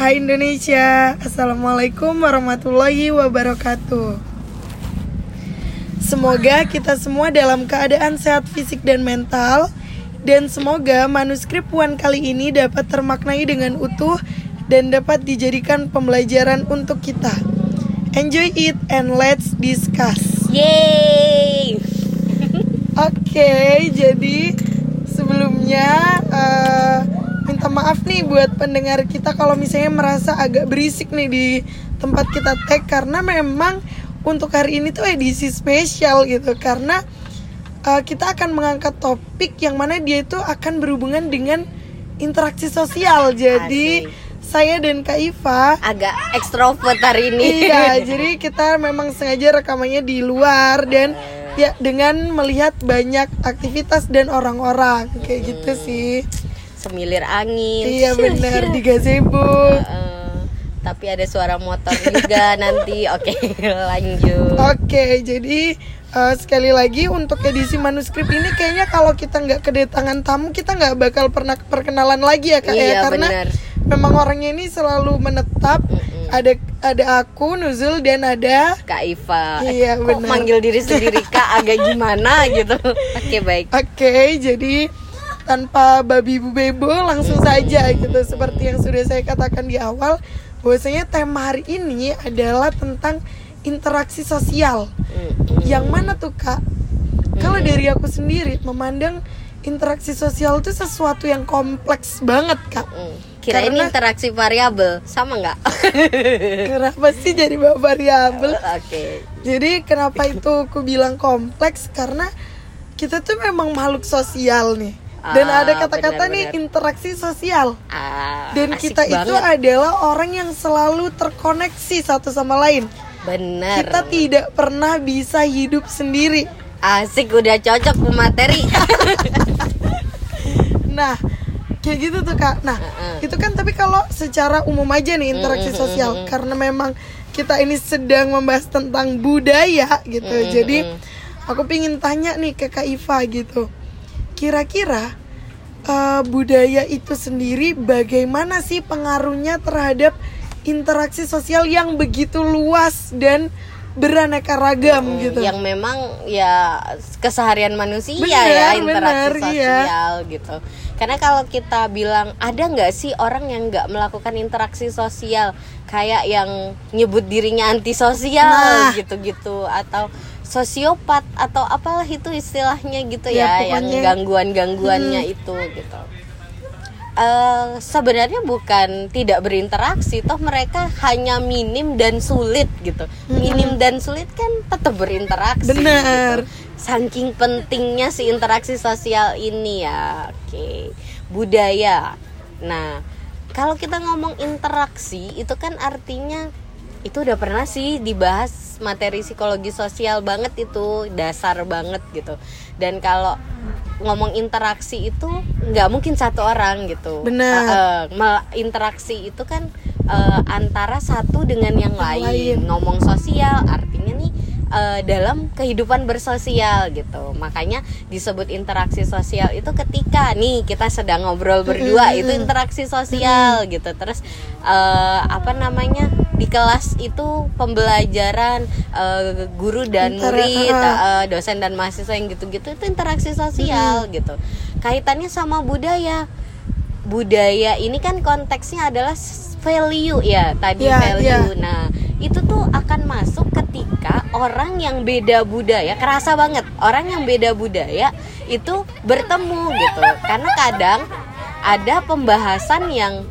Hai Indonesia, Assalamualaikum warahmatullahi wabarakatuh. Semoga kita semua dalam keadaan sehat fisik dan mental Dan semoga manuskrip Puan kali ini dapat termaknai dengan utuh Dan dapat dijadikan pembelajaran untuk kita. Enjoy it and let's discuss. Yeay. Oke, jadi sebelumnya eh, maaf nih buat pendengar kita kalau misalnya merasa agak berisik nih di tempat kita tag karena memang untuk hari ini tuh edisi spesial gitu karena eh, kita akan mengangkat topik yang mana dia itu akan berhubungan dengan interaksi sosial. Jadi saya dan Kak Iva Agak ekstrovert hari ini. Iya, jadi kita memang sengaja rekamannya di luar dan ya dengan melihat banyak aktivitas dan orang-orang kayak gitu sih. Semilir angin. Iya benar di gazebo. Heeh. tapi ada suara motor juga nanti. Oke, lanjut. Oke, jadi eh, sekali lagi untuk edisi manuskrip ini kayaknya kalau kita nggak kedatangan tamu kita nggak bakal pernah perkenalan lagi ya kak ya Iya, karena benar. memang orangnya ini selalu menetap. Ada ada aku Nuzul dan ada Kak Iva. Iya, Kok benar. manggil diri sendiri Kak agak gimana gitu. Oke, baik. Oke, jadi tanpa babi bu bebo langsung saja gitu seperti yang sudah saya katakan di awal bahwasanya tema hari ini adalah tentang interaksi sosial. Yang mana tuh kak? Kalau dari aku sendiri memandang interaksi sosial itu sesuatu yang kompleks banget kak. Hmm. Kira ini Karena- interaksi variabel sama nggak? Kenapa sih jadi bawa variabel? Oke. Jadi kenapa itu aku bilang kompleks karena kita tuh memang makhluk sosial nih. Dan Ah, ada kata-kata nih interaksi sosial. Ah, Dan kita itu banget. adalah orang yang selalu terkoneksi satu sama lain. bener. Kita tidak pernah bisa hidup sendiri. Asik udah cocok pemateri. Nah, kayak gitu tuh Kak. Nah, itu kan tapi kalau secara umum aja nih interaksi sosial karena memang kita ini sedang membahas tentang budaya gitu. Jadi aku pingin tanya nih ke Kak Iva gitu. Kira-kira eh, budaya itu sendiri bagaimana sih pengaruhnya terhadap interaksi sosial yang begitu luas dan beraneka ragam gitu. yang memang ya keseharian manusia Bener, ya interaksi bener, iya. sosial gitu karena kalau kita bilang ada nggak sih orang yang nggak melakukan interaksi sosial kayak yang nyebut dirinya antisosial Nah. gitu-gitu atau sosiopat atau apalah itu istilahnya gitu Ya, ya, yang gangguan-gangguannya itu gitu. Eh sebenarnya bukan tidak berinteraksi toh mereka hanya minim dan sulit gitu. Minim dan sulit kan tetap berinteraksi Benar. gitu. saking pentingnya si interaksi sosial ini ya oke. Budaya. Nah kalau kita ngomong interaksi itu kan artinya itu udah pernah sih dibahas materi psikologi sosial banget itu dasar banget gitu dan kalau ngomong interaksi itu nggak mungkin satu orang gitu Benar. Mel- interaksi itu kan eh, antara satu dengan yang lain. lain. ngomong sosial artinya nih eh, dalam kehidupan bersosial gitu makanya disebut interaksi sosial itu ketika nih kita sedang ngobrol berdua itu interaksi sosial gitu terus eh, apa namanya di kelas itu pembelajaran eh, guru dan Intera- murid eh, dosen dan mahasiswa yang gitu-gitu itu interaksi sosial gitu. Kaitannya sama budaya. Budaya ini kan konteksnya adalah value ya tadi Ya, value. ya. nah itu tuh akan masuk ketika orang yang beda budaya kerasa banget orang yang beda budaya itu bertemu gitu. Karena kadang ada pembahasan yang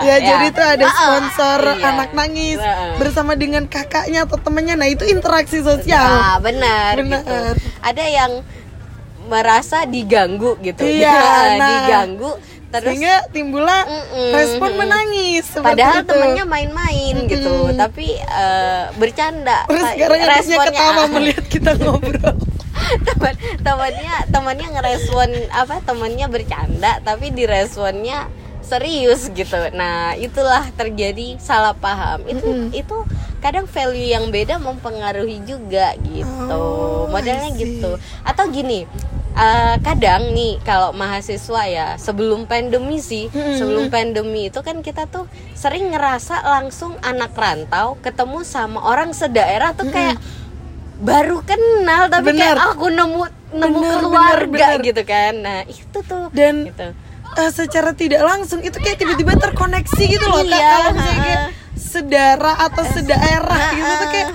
Ya, jadi tuh ada sponsor iya. anak nangis Ah. bersama dengan kakaknya atau temennya. Nah itu interaksi sosial. Nah, benar, Benar. gitu. Ada yang merasa diganggu gitu. Iya, nah. diganggu terus Sehingga timbullah Mm-mm, respon menangis. padahal itu. temennya main-main gitu, tapi eh, bercanda. Terus sekarang responnya- ketawa melihat kita ngobrol. teman temannya temannya ngerespon apa temannya bercanda tapi diresponnya serius gitu nah itulah terjadi salah paham itu Mm-mm. itu kadang value yang beda mempengaruhi juga gitu Oh, modelnya gitu atau gini uh, kadang nih kalau mahasiswa ya sebelum pandemi sih Mm-mm. sebelum pandemi itu kan kita tuh sering ngerasa langsung anak rantau ketemu sama orang sedaerah tuh kayak baru kenal tapi kayak Bener. aku nemu nemu Bener, keluarga bener, bener. gitu kan nah itu tuh Dan- gitu. Eh, secara tidak langsung itu kayak tiba-tiba terkoneksi gitu loh kak. Iya, kalau misalnya kayak sedara atau sedaerah ha, gitu tuh kayak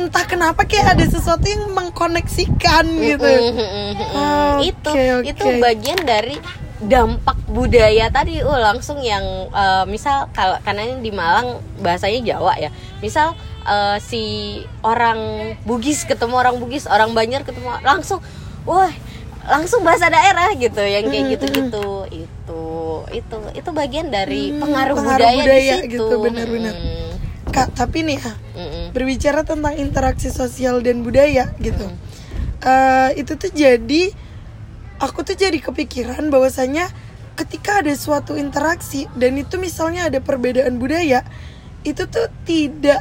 entah kenapa kayak ada sesuatu yang mengkoneksikan gitu. Mm-mm. itu oke. itu bagian dari dampak budaya tadi. Oh langsung yang eh, misal kalau karena ini di Malang bahasanya Jawa ya. Misal eh, si orang Bugis ketemu orang Bugis orang Banjar ketemu langsung wah langsung bahasa daerah gitu yang kayak gitu-gitu itu itu itu bagian dari Hmm, pengaruh, pengaruh budaya, budaya di situ gitu, benar-benar. Mm-mm. kak tapi nih ya Mm-mm. berbicara tentang interaksi sosial dan budaya gitu Eh, itu tuh jadi aku tuh jadi kepikiran bahwasanya ketika ada suatu interaksi dan itu misalnya ada perbedaan budaya itu tuh tidak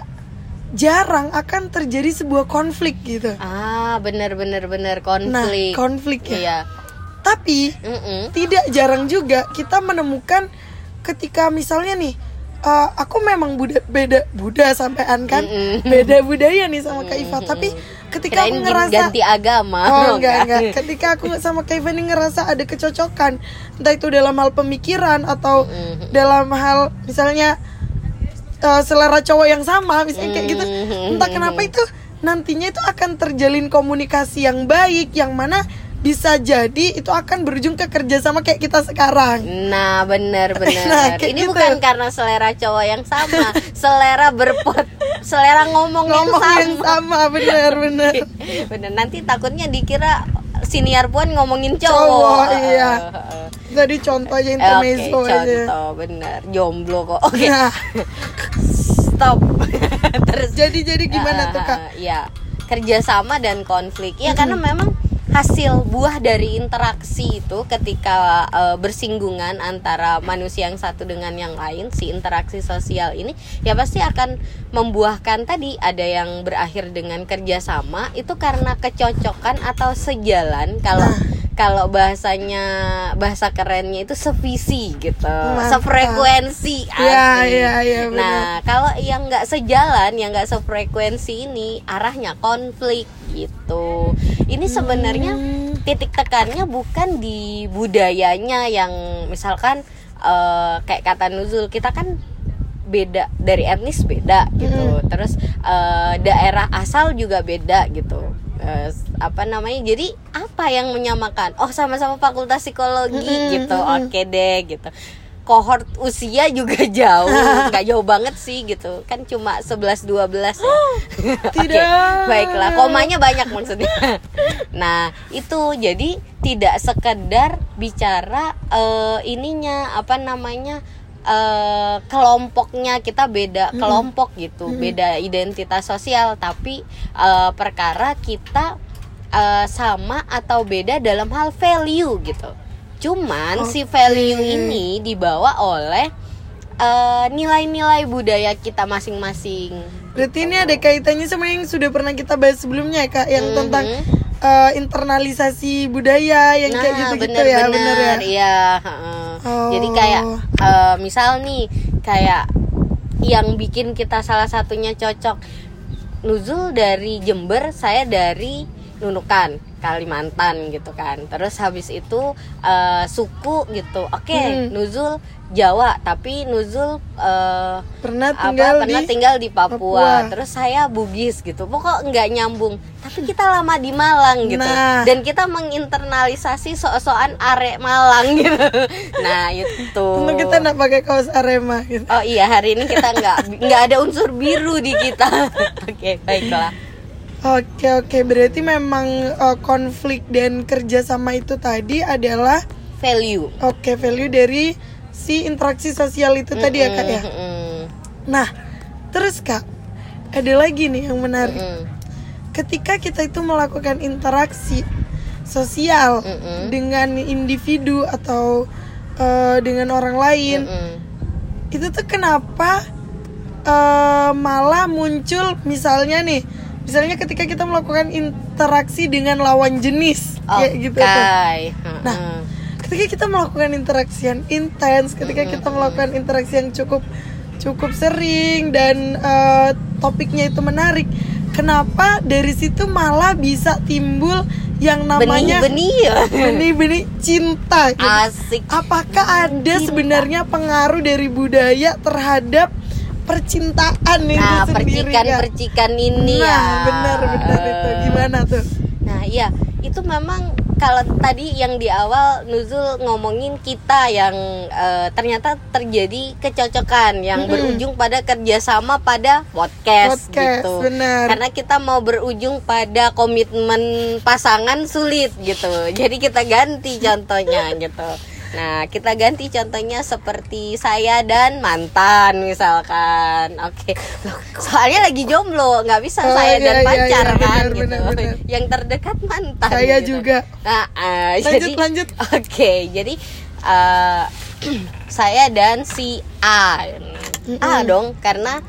jarang akan terjadi sebuah konflik gitu. Ah bener bener bener nah konflik. konflik ya. Iya. Tapi Mm-mm. tidak jarang juga kita menemukan ketika misalnya nih eh, aku memang buda, beda Buddha sampean kan? Mm-mm. beda budaya nih sama Kak Iva. Tapi ketika Kirain aku ngerasa ganti agama. Oh enggak enggak. ketika aku sama Kak Iva ini ngerasa ada kecocokan. Entah itu dalam hal pemikiran atau Mm-mm. dalam hal misalnya eh, selera cowok yang sama misalnya kayak gitu. Mm-mm. entah kenapa itu nantinya itu akan terjalin komunikasi yang baik yang mana bisa jadi itu akan berujung ke kerja sama kayak kita sekarang. Nah bener Nah, kayak Ini gitu. bukan karena selera cowok yang sama. Selera berpot Selera ngomong, ngomong yang yang sama. sama bener bener Bener nanti takutnya dikira Siniar puan ngomongin cowok, Cowok, iya. Tadi contoh aja Eh, Oke intermezzo aja. contoh bener. Jomblo kok. Oke. Nah, stop. Terus. Jadi jadi gimana tuh kak? Ya kerjasama dan konflik. Ya karena memang hasil buah dari interaksi itu ketika eh, bersinggungan antara manusia yang satu dengan yang lain si interaksi sosial ini ya pasti akan membuahkan tadi ada yang berakhir dengan kerjasama itu karena kecocokan atau sejalan kalau kalau bahasanya bahasa kerennya itu sevisi gitu Mantap. sefrekuensi iya, iya, benar. nah kalau yang nggak sejalan yang nggak sefrekuensi ini arahnya konflik gitu. Ini sebenarnya Hmm. titik tekannya bukan di budayanya yang misalkan eh, kayak kata Nuzul kita kan beda dari etnis beda gitu. Terus eh, daerah asal juga beda gitu. Eh, apa namanya jadi apa yang menyamakan? Oh sama-sama fakultas psikologi gitu. oke deh gitu kohort usia juga jauh. Nggak jauh banget sih gitu. Kan cuma 11 12 ya. Oke, Tidak. baiklah. Komanya banyak maksudnya. Nah itu jadi tidak sekedar bicara eh, ininya apa namanya eh, kelompoknya kita beda kelompok gitu. Beda identitas sosial tapi eh, perkara kita eh, sama atau beda dalam hal value gitu cuman si value ini dibawa oleh eh, nilai-nilai budaya kita masing-masing. Berarti ini ada kaitannya sama yang sudah pernah kita bahas sebelumnya ya kak yang tentang eh, internalisasi budaya yang kayak gitu-gitu ya bener ya? Iya, heeh. Oh. Jadi kayak eh, misal nih kayak yang bikin kita salah satunya cocok. Nuzul dari Jember, saya dari Nunukan, Kalimantan gitu kan. Terus habis itu eh, suku gitu. Oke, Hmm. Nuzul Jawa, tapi Nuzul eh, pernah apa tinggal pernah di tinggal di Papua. Papua. terus saya Bugis gitu pokok nggak nyambung tapi kita lama di Malang gitu Nah. dan kita menginternalisasi sok-sokan arek Malang gitu nah itu Untung kita nggak pakai kaos Arema gitu oh iya hari ini kita nggak nggak ada unsur biru di kita oke baiklah Oke oke berarti memang eh, konflik dan kerjasama itu tadi adalah value oke value dari si interaksi sosial itu tadi ya kak ya. Mm-mm. Nah terus kak ada lagi nih yang menarik. Mm-mm. Ketika kita itu melakukan interaksi sosial Mm-mm. dengan individu atau eh, dengan orang lain, Mm-mm. itu tuh kenapa eh, malah muncul misalnya nih misalnya ketika kita melakukan interaksi dengan lawan jenis Oke. kayak gitu tuh. Nah, ketika kita melakukan interaksi yang intens, ketika kita melakukan interaksi yang cukup cukup sering dan eh, topiknya itu menarik, kenapa dari situ malah bisa timbul yang namanya benih-benih ya. benih-benih cinta? gitu. Asik. Apakah ada Cinta. sebenarnya pengaruh dari budaya terhadap percintaan itu Nah, sendiri ya? percikan-percikan ini nah, ya. benar benar itu gimana tuh? Nah, iya, itu memang kalau tadi yang di awal Nuzul ngomongin kita yang eh, ternyata terjadi kecocokan yang Mm-mm. berujung pada kerjasama pada podcast, Podcast, gitu. benar. Karena kita mau berujung pada komitmen pasangan sulit gitu. Jadi kita ganti contohnya gitu. Nah, kita ganti contohnya seperti saya dan mantan misalkan. Oke. Loh, Soalnya lagi jomblo, nggak bisa Oh, saya iya, dan iya, pacar iya, kan benar, gitu. Yang terdekat mantan. Saya gitu. juga. Nah, ah, Lanjut, jadi lanjut. Oke, jadi eh, saya dan si A. A dong, karena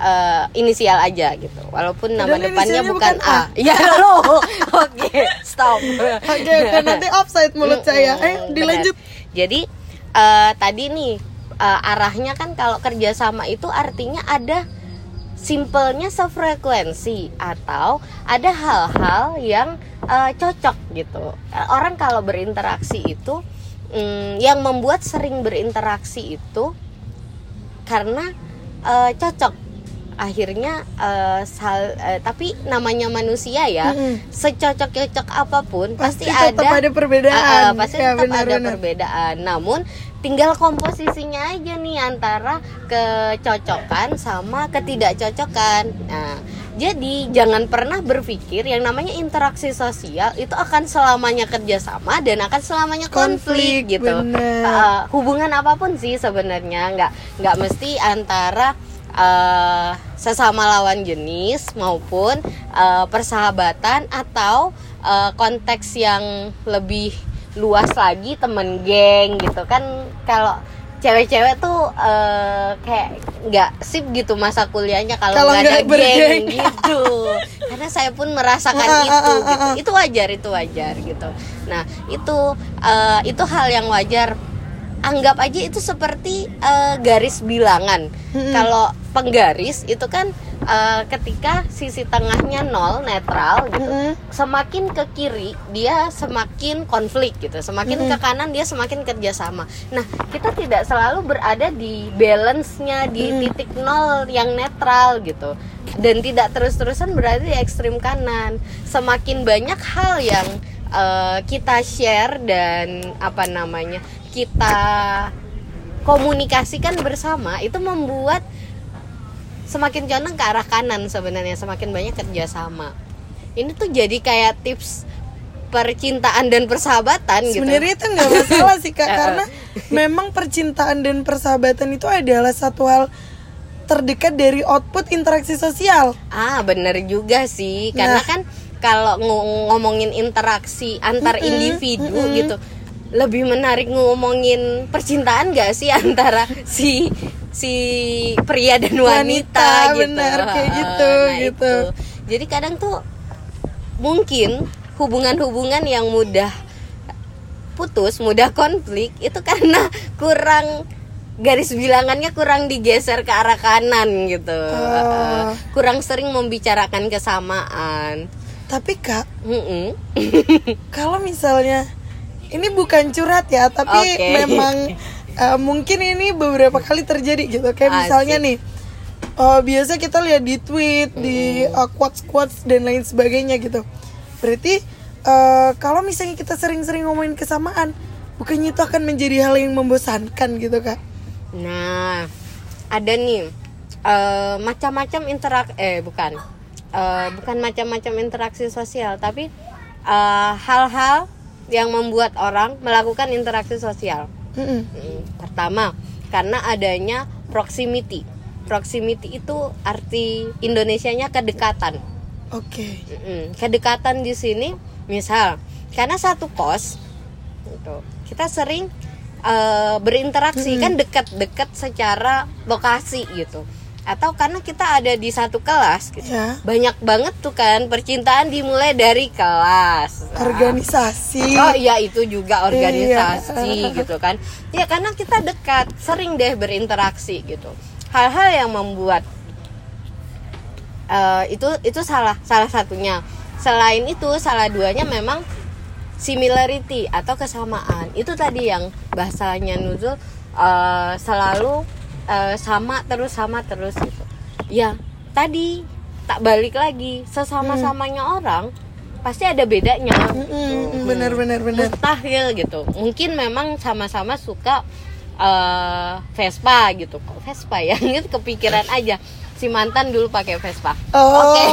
eh, inisial aja gitu. Walaupun nama Dan depannya bukan, bukan A. Iya loh. Oke, stop. Oke, oke nanti offside mulut saya. Ayo dilanjut. Jadi eh, tadi nih eh, arahnya kan kalau kerjasama itu artinya ada simpelnya sefrekuensi atau ada hal-hal yang eh, cocok gitu. Orang kalau berinteraksi itu mm, yang membuat sering berinteraksi itu karena eh, cocok akhirnya eh, sal- eh, tapi namanya manusia ya Mm-mm. secocok-cocok apa pun pasti, Pasti tetap ada ada perbedaan. Ah, ah, pasti Ya, tetap benar, ada benar. perbedaan namun tinggal komposisinya aja nih antara kecocokan sama ketidakcocokan nah jadi jangan pernah berpikir yang namanya interaksi sosial itu akan selamanya kerjasama dan akan selamanya konflik, Konflik, gitu benar. Ah, hubungan apa pun sih sebenarnya nggak nggak mesti antara eh, sesama lawan jenis maupun eh, persahabatan atau eh, konteks yang lebih luas lagi temen geng gitu kan. Kalau cewek-cewek tuh eh, kayak nggak sip gitu masa kuliahnya kalau nggak ada bergeng. geng gitu. Karena saya pun merasakan Ah, ah, itu ah, gitu. itu wajar itu wajar gitu. Nah itu eh, itu hal yang wajar anggap aja itu seperti eh, garis bilangan Mm-mm. kalau penggaris itu kan eh, ketika sisi tengahnya nol netral gitu Mm-mm. semakin ke kiri dia semakin konflik gitu semakin Mm-mm. ke kanan dia semakin kerjasama nah kita tidak selalu berada di balance-nya di Mm. titik nol yang netral gitu dan tidak terus-terusan berada di ekstrim kanan semakin banyak hal yang eh, kita share dan apa namanya kita komunikasikan bersama itu membuat semakin condong ke arah kanan sebenarnya semakin banyak kerjasama ini tuh jadi kayak tips percintaan dan persahabatan gitu Sebenarnya itu nggak masalah sih kak Eh, eh. karena memang percintaan dan persahabatan itu adalah satu hal terdekat dari output interaksi sosial. ah bener juga sih karena Nah. kan kalau ng- ngomongin interaksi antar Mm-mm, individu mm-mm. gitu lebih menarik ngomongin percintaan gak sih antara si si pria dan wanita, Wanita, gitu benar, kayak gitu, gitu. itu. jadi kadang tuh mungkin hubungan-hubungan yang mudah putus, mudah konflik itu karena kurang garis bilangannya kurang digeser ke arah kanan gitu. Oh. Kurang sering membicarakan kesamaan. Tapi kak, Mm-mm. kalau misalnya ini bukan curhat ya, tapi Oke. memang eh, mungkin ini beberapa kali terjadi gitu. Kayak Asik. misalnya nih, eh, biasa kita lihat di tweet, di eh, quotes quotes dan lain sebagainya gitu. Berarti eh, kalau misalnya kita sering-sering ngomongin kesamaan, bukannya itu akan menjadi hal yang membosankan gitu kak? Nah, ada nih eh, macam-macam interak eh bukan Eh, bukan macam-macam interaksi sosial, tapi eh, hal-hal yang membuat orang melakukan interaksi sosial. Mm-mm. Hmm, Pertama, karena adanya proximity. Proximity itu arti Indonesianya kedekatan. Oke. Mm-mm. Kedekatan di sini, misal, karena satu kos, gitu, kita sering eh, berinteraksi kan dekat-dekat secara lokasi gitu. Atau karena kita ada di satu kelas gitu. Ya. banyak banget tuh kan percintaan dimulai dari kelas Nah, organisasi Oh iya itu juga organisasi Iya. gitu kan Ya karena kita dekat Sering deh berinteraksi gitu Hal-hal yang membuat eh, Itu itu salah salah satunya Selain itu salah duanya memang Similarity atau kesamaan Itu tadi yang bahasanya Nuzul eh, Selalu eh, sama terus sama terus gitu. Ya tadi tak balik lagi. Sesama-samanya orang Pasti ada bedanya. Mm-mm, benar benar benar. Mustahil gitu. Mungkin memang sama-sama suka eh, Vespa gitu. Kok Vespa ya? Gitu kepikiran aja. Si mantan dulu pakai Vespa. Oh. Oke.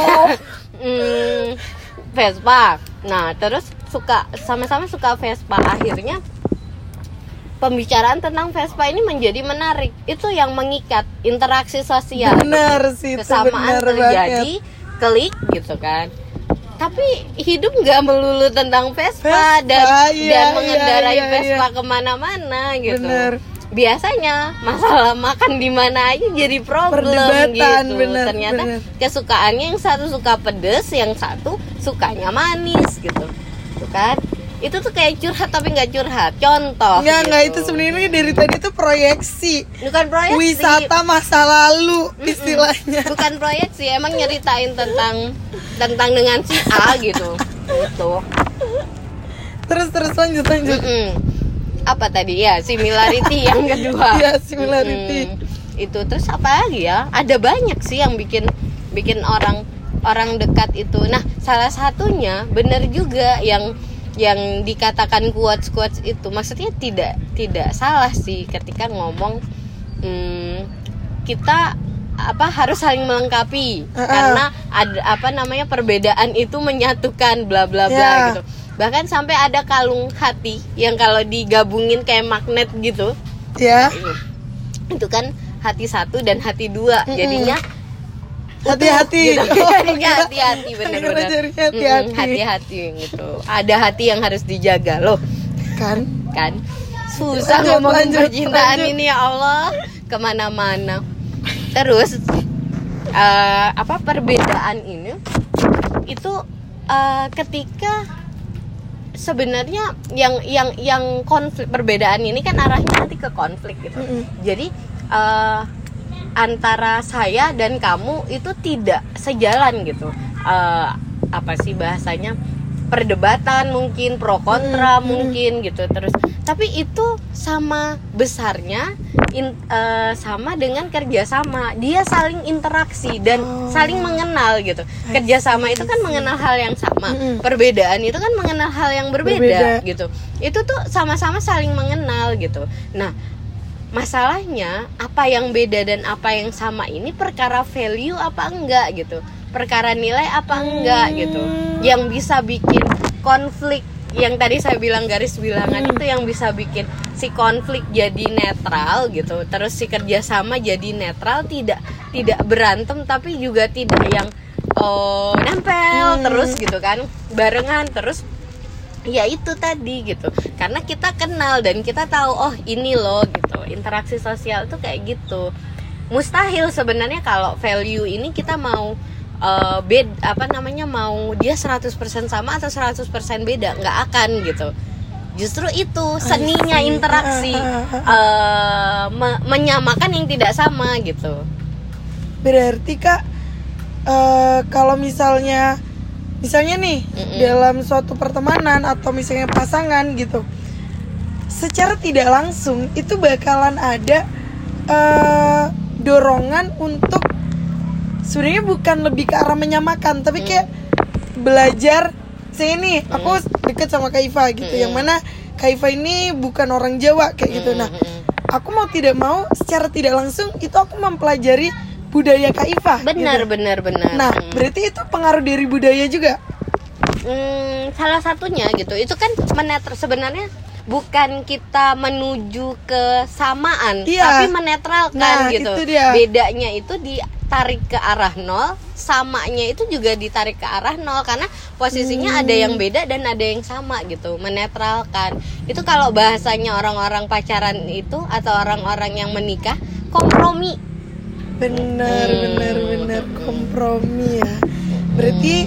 Hmm, Vespa. Nah terus suka sama-sama suka Vespa. Akhirnya pembicaraan tentang Vespa ini menjadi menarik itu yang mengikat interaksi sosial benar sih kesamaan benar terjadi banget. klik gitu kan tapi hidup nggak melulu tentang Vespa, Vespa, dan iya, dan iya, mengendarai iya, Vespa iya. ke mana-mana gitu Bener. biasanya masalah makan di mana aja jadi problem Perdebatan, gitu bener, ternyata bener. kesukaannya yang satu suka pedes yang satu sukanya manis gitu Tuh kan itu tuh kayak curhat tapi nggak curhat contoh enggak gitu. itu sebenarnya dari tadi tuh proyeksi. bukan proyeksi Wisata masa lalu istilahnya. bukan proyek sih emang nyeritain tentang tentang dengan si A gitu gitu Terus terus lanjut lanjut. Mm-mm. apa tadi ya similarity yang kedua Iya, similarity. Mm-mm. itu terus apa lagi ya ada banyak sih yang bikin bikin orang orang dekat itu nah salah satunya benar juga yang yang dikatakan quotes quotes itu maksudnya tidak tidak salah sih ketika ngomong hmm, kita apa harus saling melengkapi Uh-uh. karena ada apa namanya perbedaan itu menyatukan bla bla bla Ya. gitu bahkan sampai ada kalung hati yang kalau digabungin kayak magnet gitu Ya, itu kan hati satu dan hati dua hati-hati. gitu. jadinya hati-hati hati-hati. Mm-mm, hati-hati gitu ada hati yang harus dijaga loh Kan? kan susah Lanjut, ngomongin lanjut, percintaan lanjut. ini ya Allah ke mana-mana terus eh, apa perbedaan ini itu eh, ketika sebenarnya yang yang yang konflik perbedaan ini kan arahnya nanti ke konflik gitu Mm-mm. jadi eh, antara saya dan kamu itu tidak sejalan gitu. Eh, apa sih bahasanya? Perdebatan mungkin pro kontra Hmm, hmm. mungkin gitu terus. Tapi itu sama besarnya in- eh, sama dengan kerjasama. Dia saling interaksi dan Oh. saling mengenal gitu. Kerjasama itu kan mengenal hal yang sama. Mm-mm. perbedaan itu kan mengenal hal yang berbeda, Berbeda. gitu. Itu tuh sama-sama saling mengenal gitu. Nah masalahnya apa yang beda dan apa yang sama ini perkara value apa enggak gitu? Perkara nilai apa enggak gitu? Yang bisa bikin konflik yang tadi saya bilang garis bilangan Hmm. itu yang bisa bikin si konflik jadi netral gitu terus si kerjasama jadi netral tidak tidak berantem tapi juga tidak yang oh nempel Hmm. terus gitu kan barengan terus ya itu tadi gitu. Karena kita kenal dan kita tahu oh ini loh gitu interaksi sosial itu kayak gitu mustahil sebenarnya kalau value ini kita mau eh, bed apa namanya mau dia 100% sama atau 100% beda nggak akan gitu justru itu seninya see. interaksi eh, me- menyamakan yang tidak sama gitu Berarti Kak eh, kalau misalnya misalnya nih Mm-mm. dalam suatu pertemanan atau misalnya pasangan gitu. Secara tidak langsung itu bakalan ada eh, dorongan untuk sebenarnya bukan lebih ke arah menyamakan, tapi kayak belajar saya ini aku deket sama Kak Iva gitu yang Mm-mm. mana Kak Iva ini bukan orang Jawa kayak gitu. Nah, Mm-mm. aku mau tidak mau secara tidak langsung itu aku mempelajari budaya Kak Iva. benar gitu. benar benar Nah, berarti itu pengaruh dari budaya juga. Hmm, salah satunya gitu. Itu kan menetral sebenarnya bukan kita menuju kesamaan, Iya. tapi menetralkan Nah, gitu. itu dia. Bedanya itu ditarik ke arah nol, samanya itu juga ditarik ke arah nol karena posisinya ada Hmm. yang beda dan ada yang sama gitu, menetralkan. Itu kalau bahasanya orang-orang pacaran itu atau orang-orang yang menikah, kompromi. benar benar benar kompromi ya berarti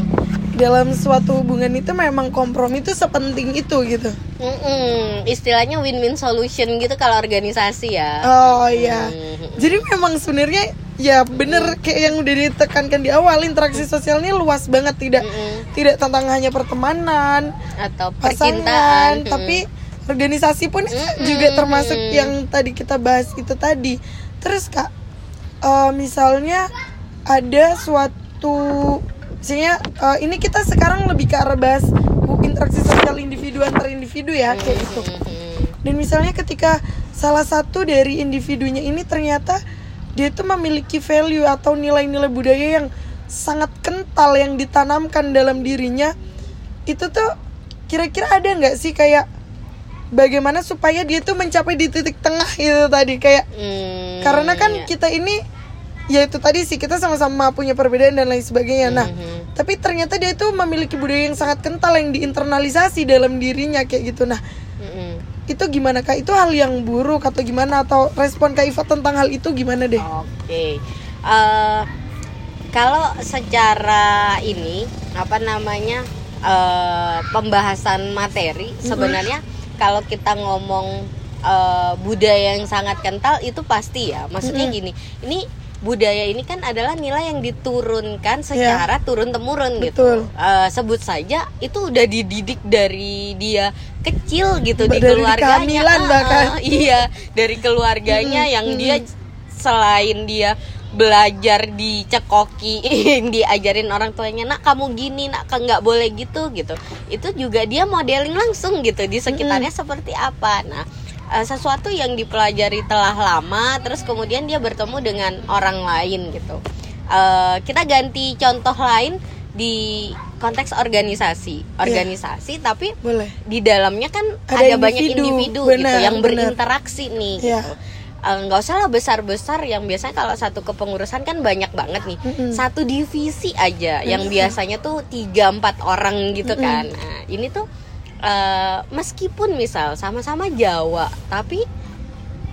dalam suatu hubungan itu memang kompromi itu sepenting itu gitu. Mm-mm. istilahnya win-win solution gitu kalau organisasi ya. Oh iya. Mm. jadi memang sebenarnya ya bener kayak yang udah ditekankan di awal interaksi sosialnya luas banget tidak Mm-mm. tidak tentang hanya pertemanan atau pasangan percintaan. tapi organisasi pun juga termasuk yang tadi kita bahas itu tadi. Terus kak eh, misalnya ada suatu misalnya eh, ini kita sekarang lebih ke arah bahas interaksi sosial individu antar individu ya kayak gitu Mm-mm. dan misalnya ketika salah satu dari individunya ini ternyata dia itu memiliki value atau nilai-nilai budaya yang sangat kental yang ditanamkan dalam dirinya itu tuh kira-kira ada nggak sih kayak bagaimana supaya dia tuh mencapai di titik tengah itu tadi kayak Mm, karena kan iya. kita ini ya itu tadi sih kita sama-sama punya perbedaan dan lain sebagainya. Nah Mhm. tapi ternyata dia itu memiliki budaya yang sangat kental yang diinternalisasi dalam dirinya kayak gitu. Nah Mm-mm. itu gimana kak? Itu hal yang buruk atau gimana? Atau respon kak Iva tentang hal itu gimana deh? Oke, Eh, kalau secara ini apa namanya eh, pembahasan materi sebenarnya kalau kita ngomong eh, budaya yang sangat kental itu pasti ya. Maksudnya gini, ini budaya ini kan adalah nilai yang diturunkan secara turun temurun Iya. Gitu. Eh, sebut saja itu udah dididik dari dia kecil gitu di Dari keluarganya. Ah, bahkan. ah, iya, dari keluarganya yang dia selain dia belajar dicekoki diajarin orang tuanya nak kamu gini nak nggak boleh gitu gitu itu juga dia modeling langsung gitu di sekitarnya seperti apa nah eh, sesuatu yang dipelajari telah lama terus kemudian dia bertemu dengan orang lain gitu. Eh, kita ganti contoh lain di konteks organisasi. Organisasi tapi boleh. di dalamnya kan Ada ada, banyak individu, individu benar, gitu yang benar. berinteraksi nih Iya. gitu. Eh, nggak usah lah besar besar yang biasanya kalau satu kepengurusan kan banyak banget nih. Mm-mm. satu divisi aja yang biasanya tuh tiga empat orang gitu kan. Nah ini tuh eh, meskipun misal sama-sama Jawa tapi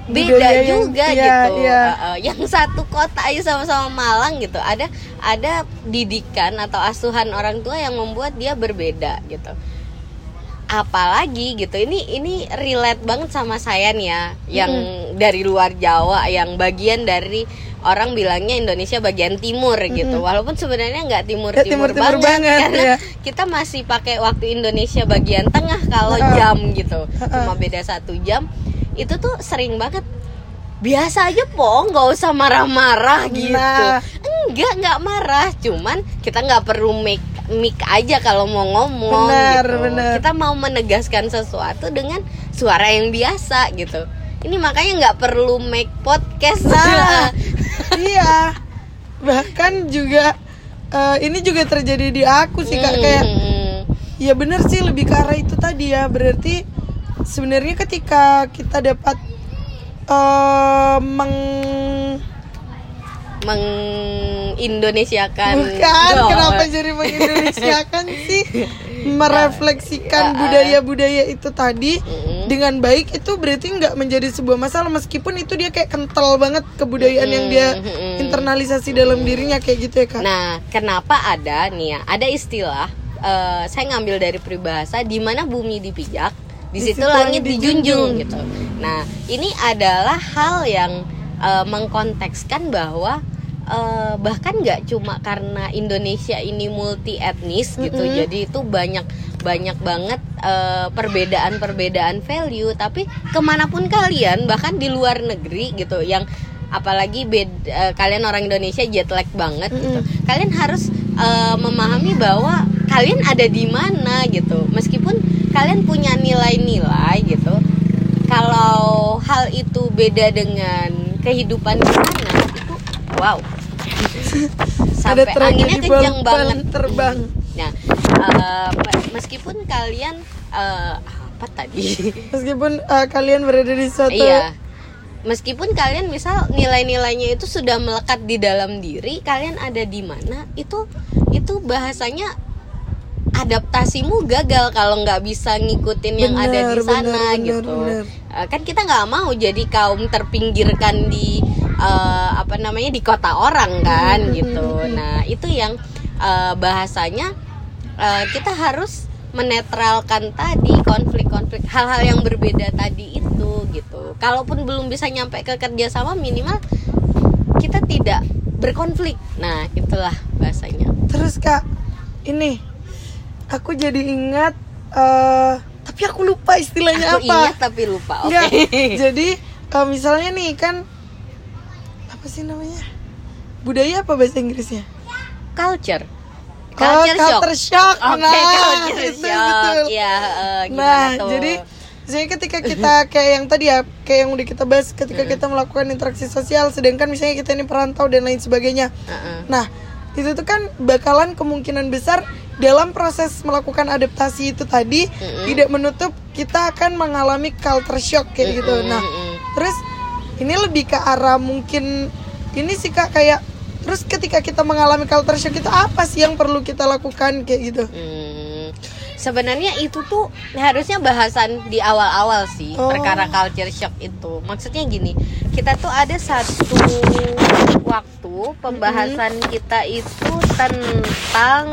beda juga iya, gitu. iya. Eh, eh, yang satu kota aja sama-sama Malang gitu ada ada didikan atau asuhan orang tua yang membuat dia berbeda gitu. Apalagi gitu ini ini relate banget sama saya nih ya yang dari luar Jawa yang bagian dari orang bilangnya Indonesia bagian timur gitu. Walaupun sebenarnya nggak timur Nggak timur, timur-timur banget, banget, karena ya. kita masih pakai waktu Indonesia bagian tengah kalau Heeh. jam gitu. Cuma beda satu jam. Itu tuh sering banget. Biasa aja po. Nggak usah marah-marah gitu. Nah. enggak nggak marah. Cuman kita nggak perlu make mic aja kalau mau ngomong Benar, gitu. benar. kita mau menegaskan sesuatu dengan suara yang biasa gitu. Ini makanya nggak perlu make podcast Nah, iya. Bahkan juga eh, ini juga terjadi di aku sih kak kayak Hmm. ya bener sih lebih ke arah itu tadi ya berarti sebenarnya ketika kita dapat eh meng mengindonesiakan bukan kenapa jadi mengindonesiakan sih merefleksikan budaya-budaya itu tadi dengan baik itu berarti nggak menjadi sebuah masalah meskipun itu dia kayak kental banget kebudayaan yang dia internalisasi dalam dirinya kayak gitu ya kak? Nah, kenapa ada nih ya? Ada istilah eh, saya ngambil dari peribahasa di mana bumi dipijak, di situ langit dijunjung. gitu. Nah, ini adalah hal yang eh, mengkontekskan bahwa eh, bahkan nggak cuma karena Indonesia ini multi etnis gitu, Mm-mm. jadi itu banyak banyak banget eh, perbedaan-perbedaan value, tapi ke mana pun kalian, bahkan di luar negeri gitu, yang apalagi bed, eh, kalian orang Indonesia jet lag banget gitu kalian harus eh, memahami bahwa kalian ada di mana gitu. Meskipun kalian punya nilai-nilai gitu kalau hal itu beda dengan kehidupan di sana itu wow sampai tragedi anginnya kenceng bal- banget terbang nah eh, meskipun kalian eh, apa tadi meskipun uh, kalian berada di suatu Iya. Meskipun kalian misal nilai-nilainya itu sudah melekat di dalam diri, kalian ada di mana? Itu itu bahasanya adaptasimu gagal kalau nggak bisa ngikutin yang ada di sana benar, gitu. benar. Eh, Kan kita nggak mau jadi kaum terpinggirkan di uh, apa namanya di kota orang kan gitu. Nah itu yang uh, bahasanya uh, kita harus menetralkan tadi konflik-konflik hal-hal yang berbeda tadi itu gitu. Kalaupun belum bisa nyampe ke kerjasama minimal kita tidak berkonflik. Nah itulah bahasanya. Terus kak ini aku jadi ingat uh, tapi aku lupa istilahnya aku apa. ingat tapi lupa oke. okay. jadi kalau misalnya nih kan sih namanya budaya apa bahasa Inggrisnya culture culture, oh, culture shock. shock. Oke, okay, nah, culture itu, shock. Betul. Ya, uh, nah, tuh? jadi jadi ketika kita kayak yang tadi ya, kayak yang udah kita bahas ketika kita melakukan interaksi sosial sedangkan misalnya kita ini perantau dan lain sebagainya. Uh -uh. Nah, itu tuh kan bakalan kemungkinan besar dalam proses melakukan adaptasi itu tadi mm -hmm. tidak menutup kita akan mengalami culture shock kayak mm -hmm. gitu. Nah, terus ini lebih ke arah mungkin ini sih Kak kayak terus ketika kita mengalami culture shock itu apa sih yang perlu kita lakukan kayak gitu hmm, sebenarnya itu tuh harusnya bahasan di awal-awal sih oh. perkara culture shock itu maksudnya gini kita tuh ada satu waktu pembahasan -hmm. kita itu tentang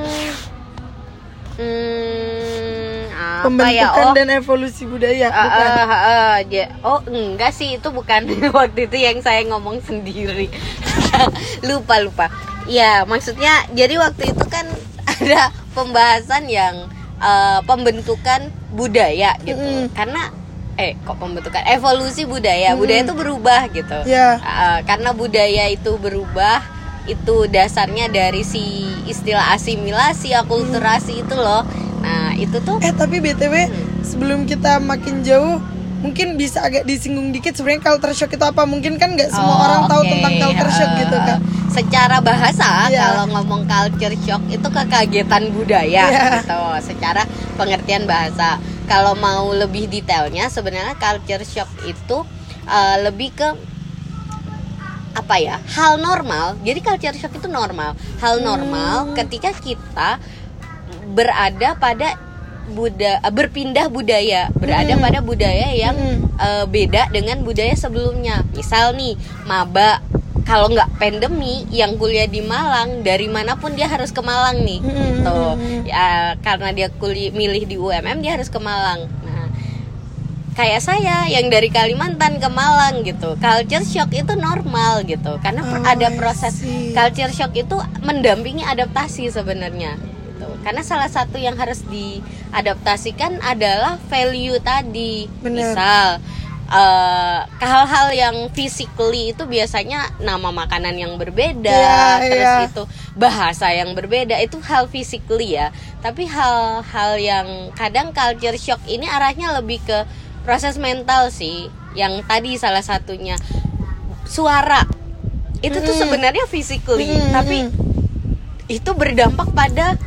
hmm, apa pembentukan ya? oh, dan evolusi budaya uh, bukan uh, uh, uh, ya. oh enggak sih itu bukan waktu itu yang saya ngomong sendiri lupa lupa ya maksudnya jadi waktu itu kan ada pembahasan yang uh, pembentukan budaya gitu mm. karena eh kok pembentukan evolusi budaya mm. budaya itu berubah gitu yeah. Ya. uh, karena budaya itu berubah itu dasarnya dari si istilah asimilasi akulturasi mm. itu loh nah itu tuh eh tapi btw hmm. sebelum kita makin jauh mungkin bisa agak disinggung dikit sebenarnya culture shock itu apa mungkin kan nggak semua oh, orang okay. tahu tentang culture shock uh, gitu kan secara bahasa yeah. kalau ngomong culture shock itu kekagetan budaya yeah. gitu secara pengertian bahasa kalau mau lebih detailnya sebenarnya culture shock itu uh, lebih ke apa ya hal normal jadi culture shock itu normal hal normal hmm. ketika kita berada pada Buddha eh, berpindah budaya berada hmm. pada budaya yang hmm. uh, beda dengan budaya sebelumnya misal nih maba kalau nggak pandemi yang kuliah di Malang dari mana pun dia harus ke Malang nih hmm. tuh ya karena dia kuliah milih di UMM dia harus ke Malang kayak saya yang dari Kalimantan ke Malang gitu. Culture shock itu normal gitu. Karena oh, ada proses culture shock itu mendampingi adaptasi sebenarnya karena salah satu yang harus diadaptasikan adalah value tadi. Bener. misal uh, hal-hal yang physically itu biasanya nama makanan yang berbeda yeah, terus yeah. itu bahasa yang berbeda itu hal physically ya. Tapi hal-hal yang kadang culture shock ini arahnya lebih ke proses mental sih yang tadi salah satunya suara itu mm. tuh sebenarnya physically mm. tapi itu berdampak pada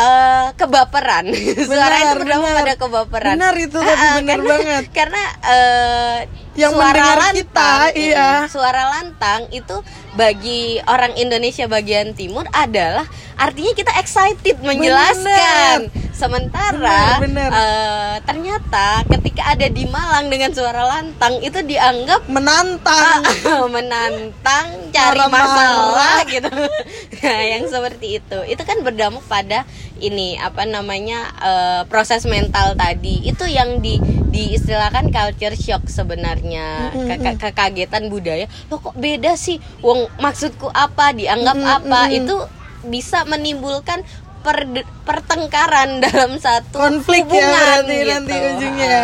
uh, kebaperan. Benar, Suara itu berdampak pada kebaperan. Benar itu tapi uh, benar karena, banget. Karena uh, yang suara lantang, kita, iya. Suara lantang itu bagi orang Indonesia bagian timur adalah artinya kita excited menjelaskan. Bener. Sementara bener, bener. Uh, ternyata ketika ada di Malang dengan suara lantang itu dianggap menantang, uh, menantang cari Marah masalah gitu. nah, yang seperti itu. Itu kan berdampak pada ini apa namanya uh, proses mental tadi. Itu yang di diistilahkan culture shock sebenarnya. Mm -hmm. kekagetan budaya. Lo kok beda sih? Wong maksudku apa? Dianggap mm -hmm. apa itu bisa menimbulkan per, pertengkaran dalam satu konflik ya, hubungan ya berarti gitu. nanti ujungnya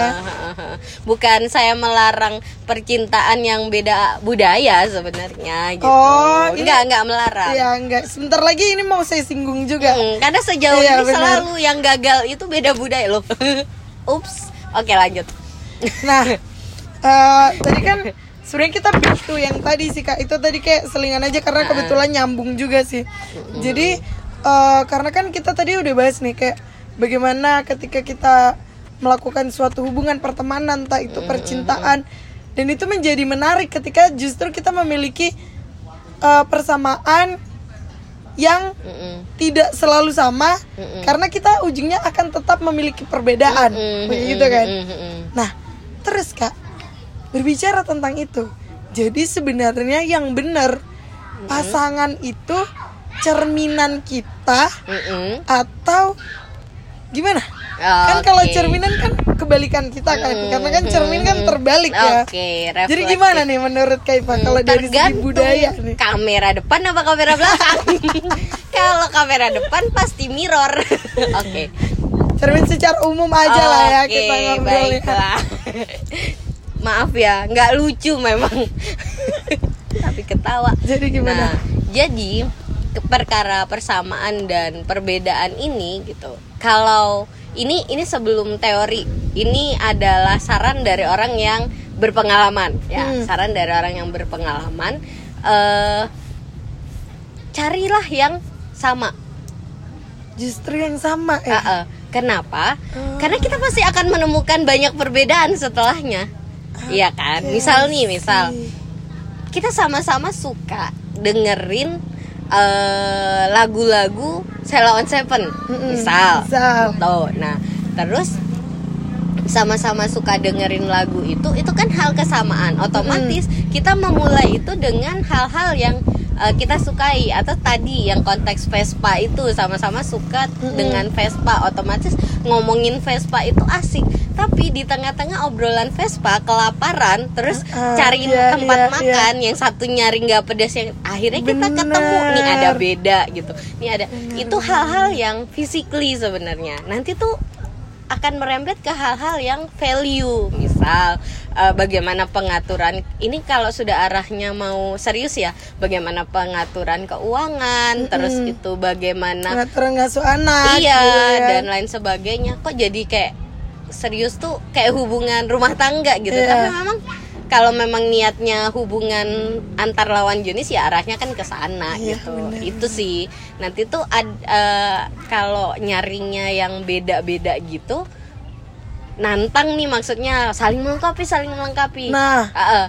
bukan saya melarang percintaan yang beda budaya sebenarnya gitu. Oh enggak enggak melarang. Ya enggak. Sebentar lagi ini mau saya singgung juga. Hmm, karena sejauh ya, ini bener. selalu yang gagal itu beda budaya loh. Ups. Oke lanjut. Nah uh, tadi kan sebenarnya kita itu yang tadi sih kak. Itu tadi kayak selingan aja karena kebetulan nyambung juga sih. Jadi uh, karena kan kita tadi udah bahas nih kayak bagaimana ketika kita melakukan suatu hubungan pertemanan tak itu percintaan dan itu menjadi menarik ketika justru kita memiliki uh, persamaan yang mm -mm. tidak selalu sama mm -mm. karena kita ujungnya akan tetap memiliki perbedaan mm -mm. begitu kan mm -mm. nah terus kak berbicara tentang itu jadi sebenarnya yang benar pasangan itu cerminan kita Mm-mm. atau gimana? Kan kalau cerminan kan kebalikan kita kan Hmm, karena kan cermin kan hmm, terbalik ya. Oke, jadi gimana nih menurut Kaifa kalau dari segi budaya nih. kamera depan apa kamera belakang? Kalau kamera depan pasti mirror. Oke. Cermin secara umum aja lah ya kita ngobrol ya. baiklah. maaf ya nggak lucu memang. Tapi ketawa. Jadi gimana? Nah, jadi perkara persamaan dan perbedaan ini gitu. Kalau ini ini sebelum teori, ini adalah saran dari orang yang berpengalaman ya, Hmm. saran dari orang yang berpengalaman eh carilah yang sama. justru yang sama ya eh. Kenapa? Oh. Karena kita pasti akan menemukan banyak perbedaan setelahnya. Iya kan? Misal nih, misal kita sama-sama suka dengerin eh, lagu-lagu Sheila on Seven, misal. misal. Tuh, nah terus sama-sama suka dengerin lagu itu, itu kan hal kesamaan. Otomatis kita memulai itu dengan hal-hal yang eh, kita sukai atau tadi yang konteks Vespa itu sama-sama suka Mm-mm. dengan Vespa. Otomatis ngomongin Vespa itu asik. Tapi di tengah-tengah obrolan Vespa kelaparan, terus Ah, cariin iya, tempat iya, makan yang satu nyari nggak pedas yang akhirnya kita Bener. ketemu nih ada beda gitu nih ada itu hal-hal yang physically sebenarnya nanti tuh akan merembet ke hal-hal yang value misal eh, bagaimana pengaturan ini kalau sudah arahnya mau serius ya bagaimana pengaturan keuangan terus Mm-mm. itu bagaimana pengaturan ngasuh anak iya gitu ya. dan lain sebagainya kok jadi kayak serius tuh kayak hubungan rumah tangga gitu Iya. tapi memang kalau memang niatnya hubungan antar lawan jenis ya arahnya kan ke sana Iya, gitu benar, itu sih nanti tuh ad- eh, kalau nyarinya yang beda-beda gitu nantang nih maksudnya. Saling melengkapi saling melengkapi. Nah. Eh, eh,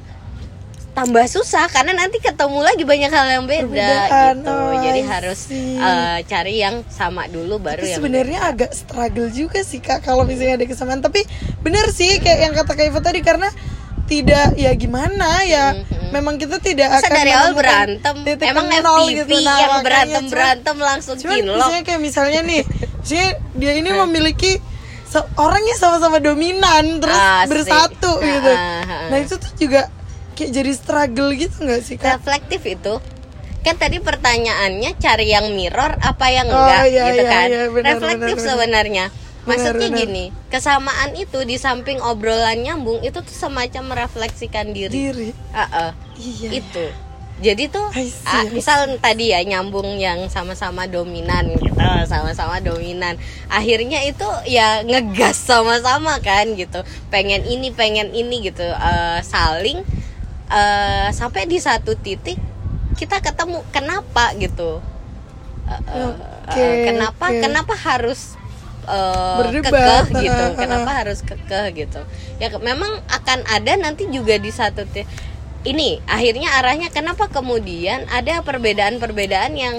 tambah susah karena nanti ketemu lagi banyak hal yang beda Perbedaan, gitu. Oh, jadi harus see. eh, cari yang sama dulu baru Tapi yang sebenarnya agak struggle juga sih kak kalau misalnya ada kesamaan. Tapi bener sih kayak yang kata Kak Iva tadi karena tidak ya gimana ya Mhm. memang kita tidak Masa akan dari awal berantem? titik emang nol FTV gitu. Nah, yang berantem cuman- berantem langsung Cuman kinlok misalnya kayak misalnya nih, misalnya dia ini memiliki orangnya sama-sama dominan terus Asik. bersatu gitu. Ah, ah, ah. Nah itu tuh juga kayak jadi struggle gitu nggak sih kak? reflektif itu kan tadi pertanyaannya cari yang mirror apa yang Oh, enggak iya, gitu iya, kan iya, benar, reflektif benar, benar. sebenarnya maksudnya benar. gini kesamaan itu di samping obrolan nyambung itu tuh semacam merefleksikan diri Diri. Ah, ah. Iya. itu jadi tuh ah, misal tadi ya nyambung yang sama-sama dominan gitu sama-sama dominan. Akhirnya itu ya ngegas sama-sama kan gitu. Pengen ini pengen ini gitu. Eh, saling eh, sampai di satu titik kita ketemu kenapa gitu? Eh, eh, Oke, eh, kenapa oke. kenapa harus Berdebat, kekeh gitu? kenapa harus kekeh gitu? Ya memang akan ada nanti juga di satu ti- ini akhirnya arahnya kenapa kemudian ada perbedaan-perbedaan yang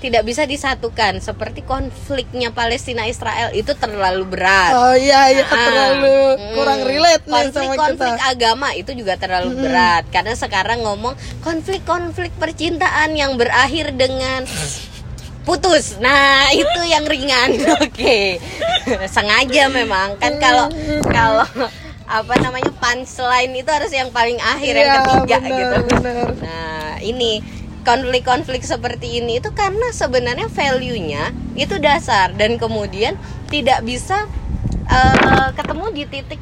tidak bisa disatukan? Seperti konfliknya Palestina Israel itu terlalu berat. Oh iya iya Ah, terlalu mm, kurang relate nih sama konflik-konflik kita. agama itu juga terlalu berat. Karena sekarang ngomong konflik-konflik percintaan yang berakhir dengan putus. Nah itu yang ringan. Oke. Sengaja memang. Kan kalau kalau apa namanya punchline itu harus yang paling akhir yang Iya, ketiga benar, gitu benar. nah ini konflik-konflik seperti ini itu karena sebenarnya value-nya itu dasar dan kemudian tidak bisa eh, ketemu di titik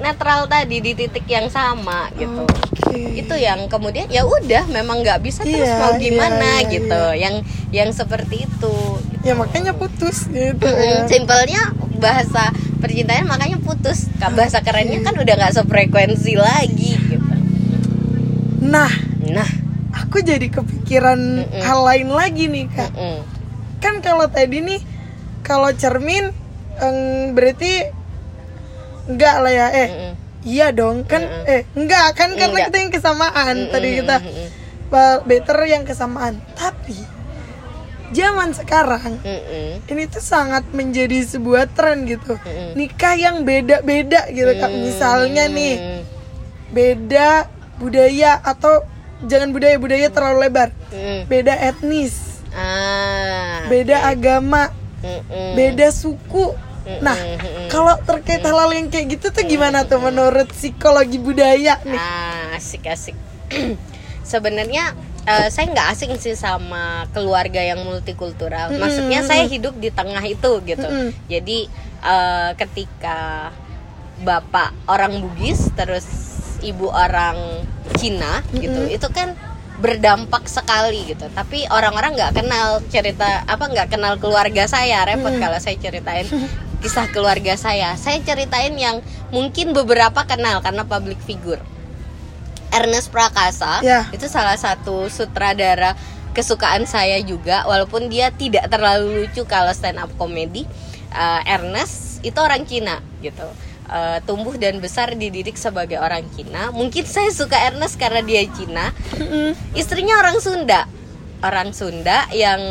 netral tadi di titik yang sama gitu Oke. itu yang kemudian ya udah memang nggak bisa terus Iya, mau iya, gimana iya, gitu yang yang seperti itu Ya makanya putus gitu Mm, ya. simpelnya bahasa percintaan makanya putus Ka- bahasa kerennya kan udah nggak sefrekuensi lagi gitu Nah, nah aku jadi kepikiran Mm-mm. hal lain lagi nih kak. mm-mm. Kan kalau tadi nih, kalau cermin em, berarti enggak lah ya. Eh, Mm-mm. iya dong kan. Mm-mm. Eh, enggak kan karena Enggak. kita yang kesamaan. Tadi Mm-mm, kita mm-mm. well, better yang kesamaan. Tapi zaman sekarang Mm-mm. ini tuh sangat menjadi sebuah tren gitu. Mm-mm. Nikah yang beda-beda gitu kak. Mm. Misalnya nih beda budaya atau jangan budaya budaya terlalu lebar Mm. beda etnis Ah. beda agama Mm-mm. beda suku nah kalau terkait hal-hal yang kayak gitu tuh gimana tuh menurut psikologi budaya nih Ah, asik asik. Sebenarnya eh, saya nggak asing sih sama keluarga yang multikultural. Mm-mm, Maksudnya saya hidup di tengah itu gitu. Mm-mm. Jadi eh, ketika bapak orang Bugis terus ibu orang Cina gitu, itu kan berdampak sekali gitu. Tapi orang-orang nggak kenal cerita apa nggak kenal keluarga saya. Repot kalau saya ceritain kisah keluarga saya. Saya ceritain yang mungkin beberapa kenal karena public figure. Ernest Prakasa. Ya. itu salah satu sutradara kesukaan saya juga walaupun dia tidak terlalu lucu kalau stand up comedy Uh, Ernest itu orang Cina gitu. Uh, tumbuh dan besar dididik sebagai orang Cina. Mungkin saya suka Ernest karena dia Cina. Istrinya orang Sunda. Orang Sunda yang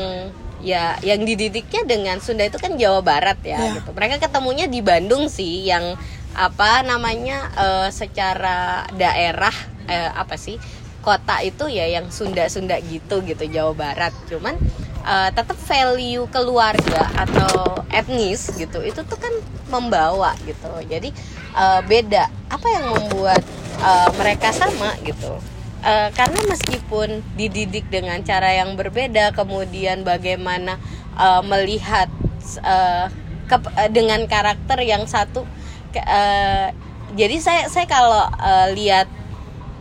ya yang dididiknya dengan Sunda itu kan Jawa Barat ya Ya. gitu. Mereka ketemunya di Bandung sih yang apa namanya eh, secara daerah eh, apa sih kota itu ya yang Sunda-Sunda gitu gitu Jawa Barat. Cuman eh, tetap value keluarga atau etnis gitu itu tuh kan membawa gitu. Jadi eh, beda. Apa yang membuat eh, mereka sama gitu? Eh, karena meskipun dididik dengan cara yang berbeda kemudian bagaimana eh, melihat eh, kep- eh, dengan karakter yang satu ke- eh, jadi saya saya kalau eh, lihat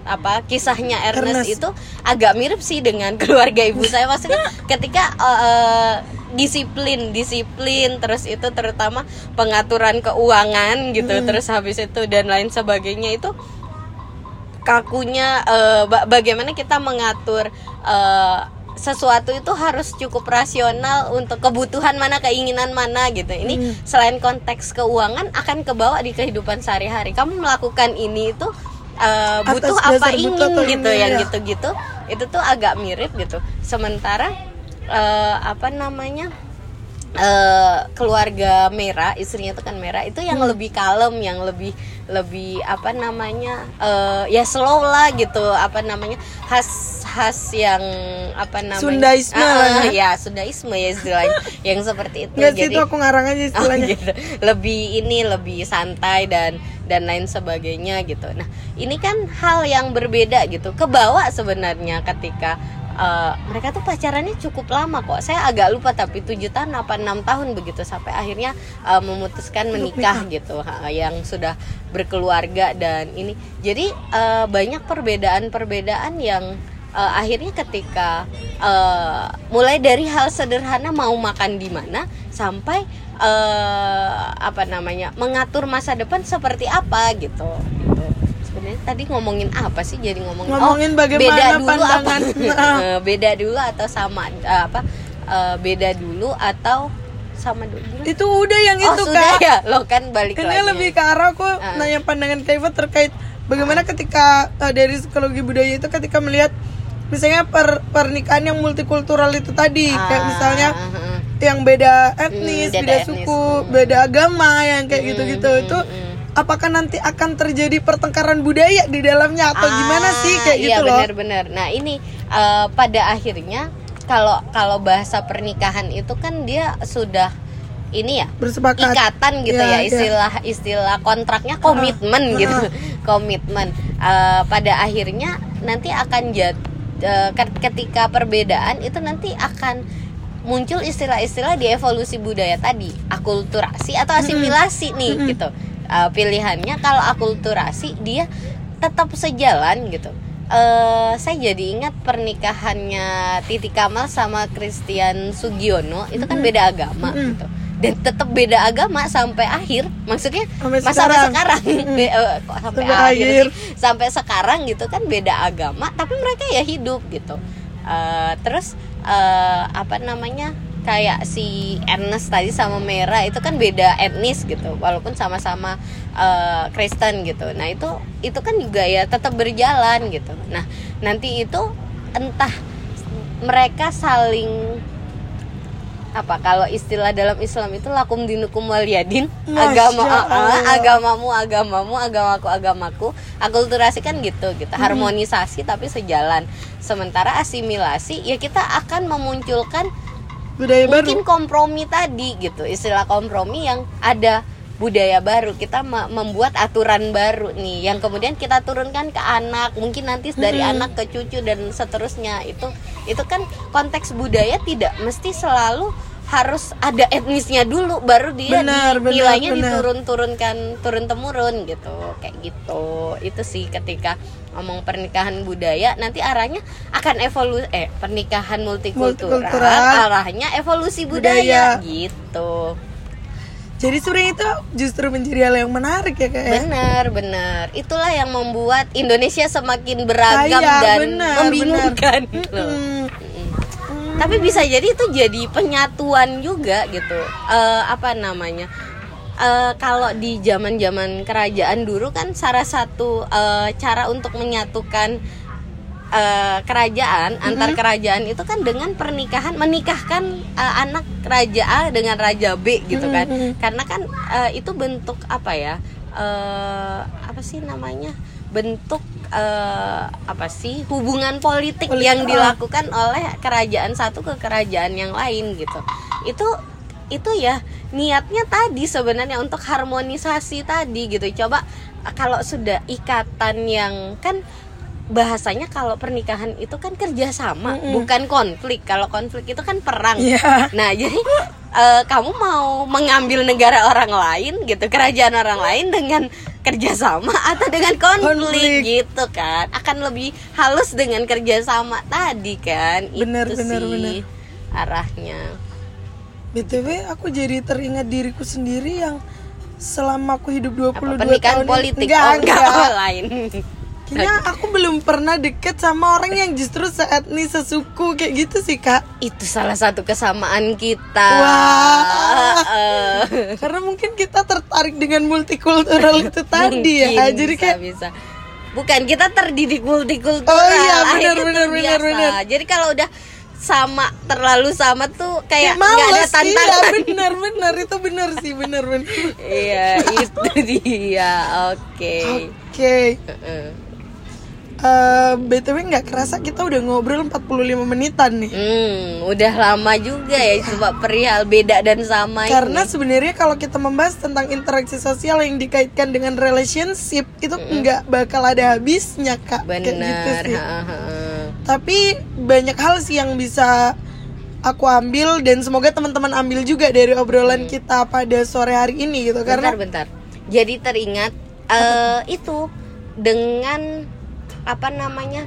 apa kisahnya Ernest, Ernest. itu agak mirip sih dengan keluarga ibu saya. Maksudnya ketika eh, disiplin disiplin terus itu terutama pengaturan keuangan gitu terus habis itu dan lain sebagainya itu kakunya ba- bagaimana kita mengatur eh, sesuatu itu harus cukup rasional untuk kebutuhan mana keinginan mana gitu. Ini selain konteks keuangan akan kebawa di kehidupan sehari-hari. Kamu melakukan ini itu eh, Atas butuh apa dasar butuh ingin atau gitu ini, yang ya. gitu-gitu itu tuh agak mirip gitu sementara eh, apa namanya eh, keluarga merah istrinya itu kan merah itu yang Hmm. lebih kalem yang lebih lebih apa namanya eh, ya slow lah gitu apa namanya khas khas yang apa namanya Sundaisme Ah, lah ah, ya. ya Sundaisme ya istilahnya yang seperti itu Enggak sih jadi itu aku ngarang aja Oh, istilahnya gitu. lebih ini lebih santai dan dan lain sebagainya gitu. Nah ini kan hal yang berbeda gitu. Kebawa sebenarnya ketika eh, mereka tuh pacarannya cukup lama kok. Saya agak lupa tapi tujuh tahun apa enam tahun begitu sampai akhirnya eh, memutuskan menikah gitu. Ha, yang sudah berkeluarga dan ini. Jadi eh, banyak perbedaan-perbedaan yang eh, akhirnya ketika eh, mulai dari hal sederhana mau makan di mana sampai eh, apa namanya mengatur masa depan seperti apa gitu. Gitu. Sebenarnya tadi ngomongin apa sih? Jadi ngomong Ngomongin bagaimana beda dulu pandangan. apa beda dulu atau sama apa beda dulu atau sama dulu? Itu udah yang oh itu sudah kak. ya? Lo kan balik ini lagi lebih ke arah aku Ah. nanya pandangan Kaifa terkait bagaimana ketika uh, dari psikologi budaya itu ketika melihat misalnya per- pernikahan yang multikultural itu tadi kayak Ah, misalnya ah, ah. yang beda etnis, Hmm, beda beda, etnis. suku, Hmm. beda agama yang kayak Hmm, gitu-gitu hmm, itu hmm. apakah nanti akan terjadi pertengkaran budaya di dalamnya atau gimana sih kayak iya, gitu loh? benar-benar. Nah ini eh, pada akhirnya kalau kalau bahasa pernikahan itu kan dia sudah ini ya Bersepakat. ikatan gitu Ya, ya, ya. istilah istilah kontraknya komitmen ah. gitu komitmen Eh, pada akhirnya nanti akan jad ket- ketika perbedaan itu nanti akan muncul istilah-istilah di evolusi budaya tadi akulturasi atau asimilasi nih gitu. Eh, pilihannya kalau akulturasi dia tetap sejalan gitu. Eh saya jadi ingat pernikahannya Titi Kamal sama Christian Sugiono itu kan beda agama Mm-mm. gitu dan tetap beda agama sampai akhir. Maksudnya Sampai masa sampai sekarang. sekarang eh, kok sampai, Sampai akhir, akhir. sih? sampai sekarang gitu kan beda agama tapi mereka ya hidup gitu. Eh, terus eh, apa namanya? Kayak si Ernest tadi sama Mera itu kan beda etnis gitu. Walaupun sama-sama eh, Kristen gitu. Nah itu itu kan juga ya tetap berjalan gitu. Nah nanti itu entah mereka saling apa kalau istilah dalam Islam itu lakum dinukum waliyadin agama ah, Allah. agamamu agamamu agamaku agamaku. Akulturasi kan gitu gitu. Harmonisasi tapi sejalan. Sementara asimilasi ya kita akan memunculkan budaya baru. mungkin kompromi tadi gitu. Istilah kompromi yang ada budaya baru. Kita me- membuat aturan baru nih yang kemudian kita turunkan ke anak. Mungkin nanti dari anak ke cucu dan seterusnya. Itu itu kan konteks budaya tidak mesti selalu harus ada etnisnya dulu baru dia Benar, di- benar, nilainya benar. diturun-turunkan turun temurun gitu kayak gitu itu sih ketika ngomong pernikahan budaya nanti arahnya akan evolusi eh pernikahan multikultural, Multikultural. arahnya evolusi budaya, Budaya. gitu jadi sebenarnya itu justru menjadi hal yang menarik ya kak ya benar benar itulah yang membuat Indonesia semakin beragam Kaya, dan benar, membingungkan loh. Hmm. Mm. tapi bisa jadi itu jadi penyatuan juga gitu. Eh, apa namanya? Eh, kalau di zaman zaman kerajaan dulu kan salah satu eh, cara untuk menyatukan eh, kerajaan antar kerajaan itu kan dengan pernikahan menikahkan eh, anak raja A dengan raja B gitu kan. Karena kan eh, itu bentuk apa ya? Eh, apa sih namanya? Bentuk eh, apa sih hubungan politik Politik, yang ah. dilakukan oleh kerajaan satu ke kerajaan yang lain gitu. Itu itu ya niatnya tadi sebenarnya untuk harmonisasi tadi gitu. Coba kalau sudah ikatan yang kan bahasanya kalau pernikahan itu kan kerjasama bukan konflik. Kalau konflik itu kan perang. Iya. nah jadi eh, kamu mau mengambil negara orang lain gitu kerajaan orang lain dengan kerjasama atau dengan konflik, Konflik. gitu kan akan lebih halus dengan kerjasama tadi kan Benar, itu benar, sih benar. arahnya btw aku jadi teringat diriku sendiri yang selama aku hidup 22 apa pernikahan tahun politik enggak, oh, enggak. enggak, lain Kayaknya aku belum pernah deket sama orang yang justru seetnis sesuku kayak gitu sih kak. Itu salah satu kesamaan kita. Wah. Eh, Karena mungkin kita tertarik dengan multikultural itu tadi ya. Mungkin Jadi bisa, kayak bisa. Bukan kita terdidik multikultural. Oh iya, benar, benar, benar, benar. jadi kalau udah sama terlalu sama tuh kayak kayak nggak ada males. Iya tantangan. benar benar. Itu benar sih benar benar. Iya itu dia. Oke. Oke. Heeh. Eh, BTW nggak kerasa kita udah ngobrol 45 menitan nih Hmm, udah lama juga ya coba perihal beda dan sama Karena sebenarnya kalau kita membahas tentang interaksi sosial yang dikaitkan dengan relationship itu nggak bakal ada habisnya kak Kayak gitu benar. sih. ha, ha, ha. Tapi banyak hal sih yang bisa aku ambil dan semoga teman-teman ambil juga dari obrolan kita pada sore hari ini gitu Bentar, karena bentar. Jadi teringat eh itu dengan apa namanya?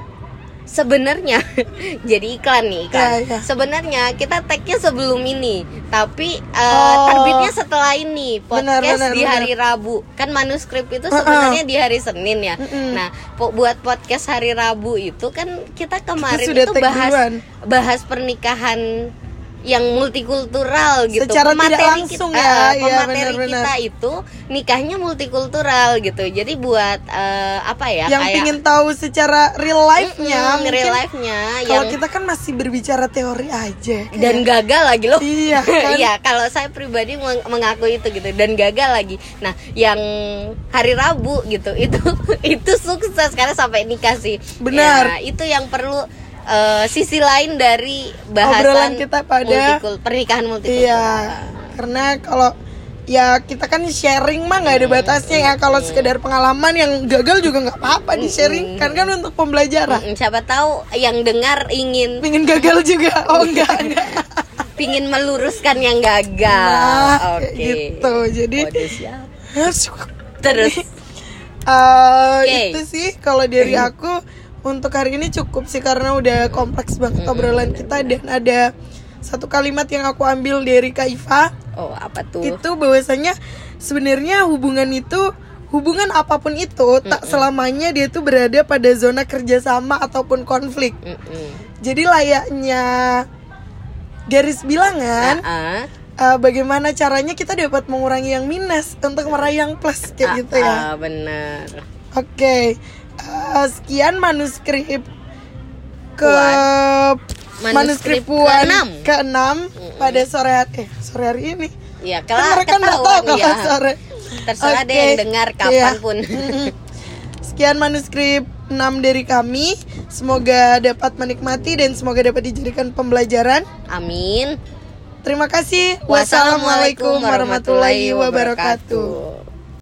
Sebenarnya jadi iklan nih iklan. Ya, ya. Sebenarnya kita tagnya sebelum ini, tapi eh, Oh. terbitnya setelah ini podcast Benar, benar, di benar. hari Rabu. Kan manuskrip itu sebenarnya di hari Senin ya. Mm-mm. Nah, po- buat podcast hari Rabu itu kan kita kemarin sudah itu bahas duluan. bahas pernikahan yang multikultural gitu. Secara tidak Pemateri langsung kita, ya, eh, iya, pemateri benar-benar. kita itu nikahnya multikultural gitu. Jadi buat eh, apa ya? yang kayak pingin tahu secara real life-nya Mm, real life-nya kalau yang kita kan masih berbicara teori aja kayak- dan gagal lagi loh. Iya, kan? Iya, kalau saya pribadi meng- mengaku itu gitu dan gagal lagi. Nah, yang hari Rabu gitu itu itu sukses karena sampai nikah sih. Benar. Ya, itu yang perlu eh, sisi lain dari bahasan Obrolan kita pada- multikul- pernikahan multikultural. Iya, karena kalau ya kita kan sharing mah nggak ada batasnya ya. Kalau sekedar pengalaman yang gagal juga nggak apa-apa di sharing, kan kan untuk pembelajaran. Siapa tahu yang dengar ingin Pingin gagal juga, oh enggak enggak. pingin meluruskan yang gagal. Nah, Oke. kayak gitu. Jadi. Terus Eh, Oke. itu sih kalau dari aku untuk hari ini cukup sih karena udah kompleks banget obrolan kita dan ada satu kalimat yang aku ambil dari Kak Iva. Oh apa tuh? itu bahwasanya sebenarnya hubungan itu hubungan apa pun itu tak selamanya dia tuh berada pada zona kerjasama ataupun konflik. Mm-mm. jadi layaknya garis bilangan Ah, eh, bagaimana caranya kita dapat mengurangi yang minus untuk meraih yang plus kayak ah, gitu ya. ah, benar. Oke, eh, sekian manuskrip ke Puan. manuskrip puan keenam. keenam pada sore hari eh sore hari ini Ya, kan kalau mereka nggak tahu kalau ya. sore Terserah deh Oke. yang dengar Iya. kapan pun. Sekian manuskrip 6 dari kami. Semoga dapat menikmati dan semoga dapat dijadikan pembelajaran. Amin. Terima kasih. Wassalamualaikum warahmatullahi wabarakatuh.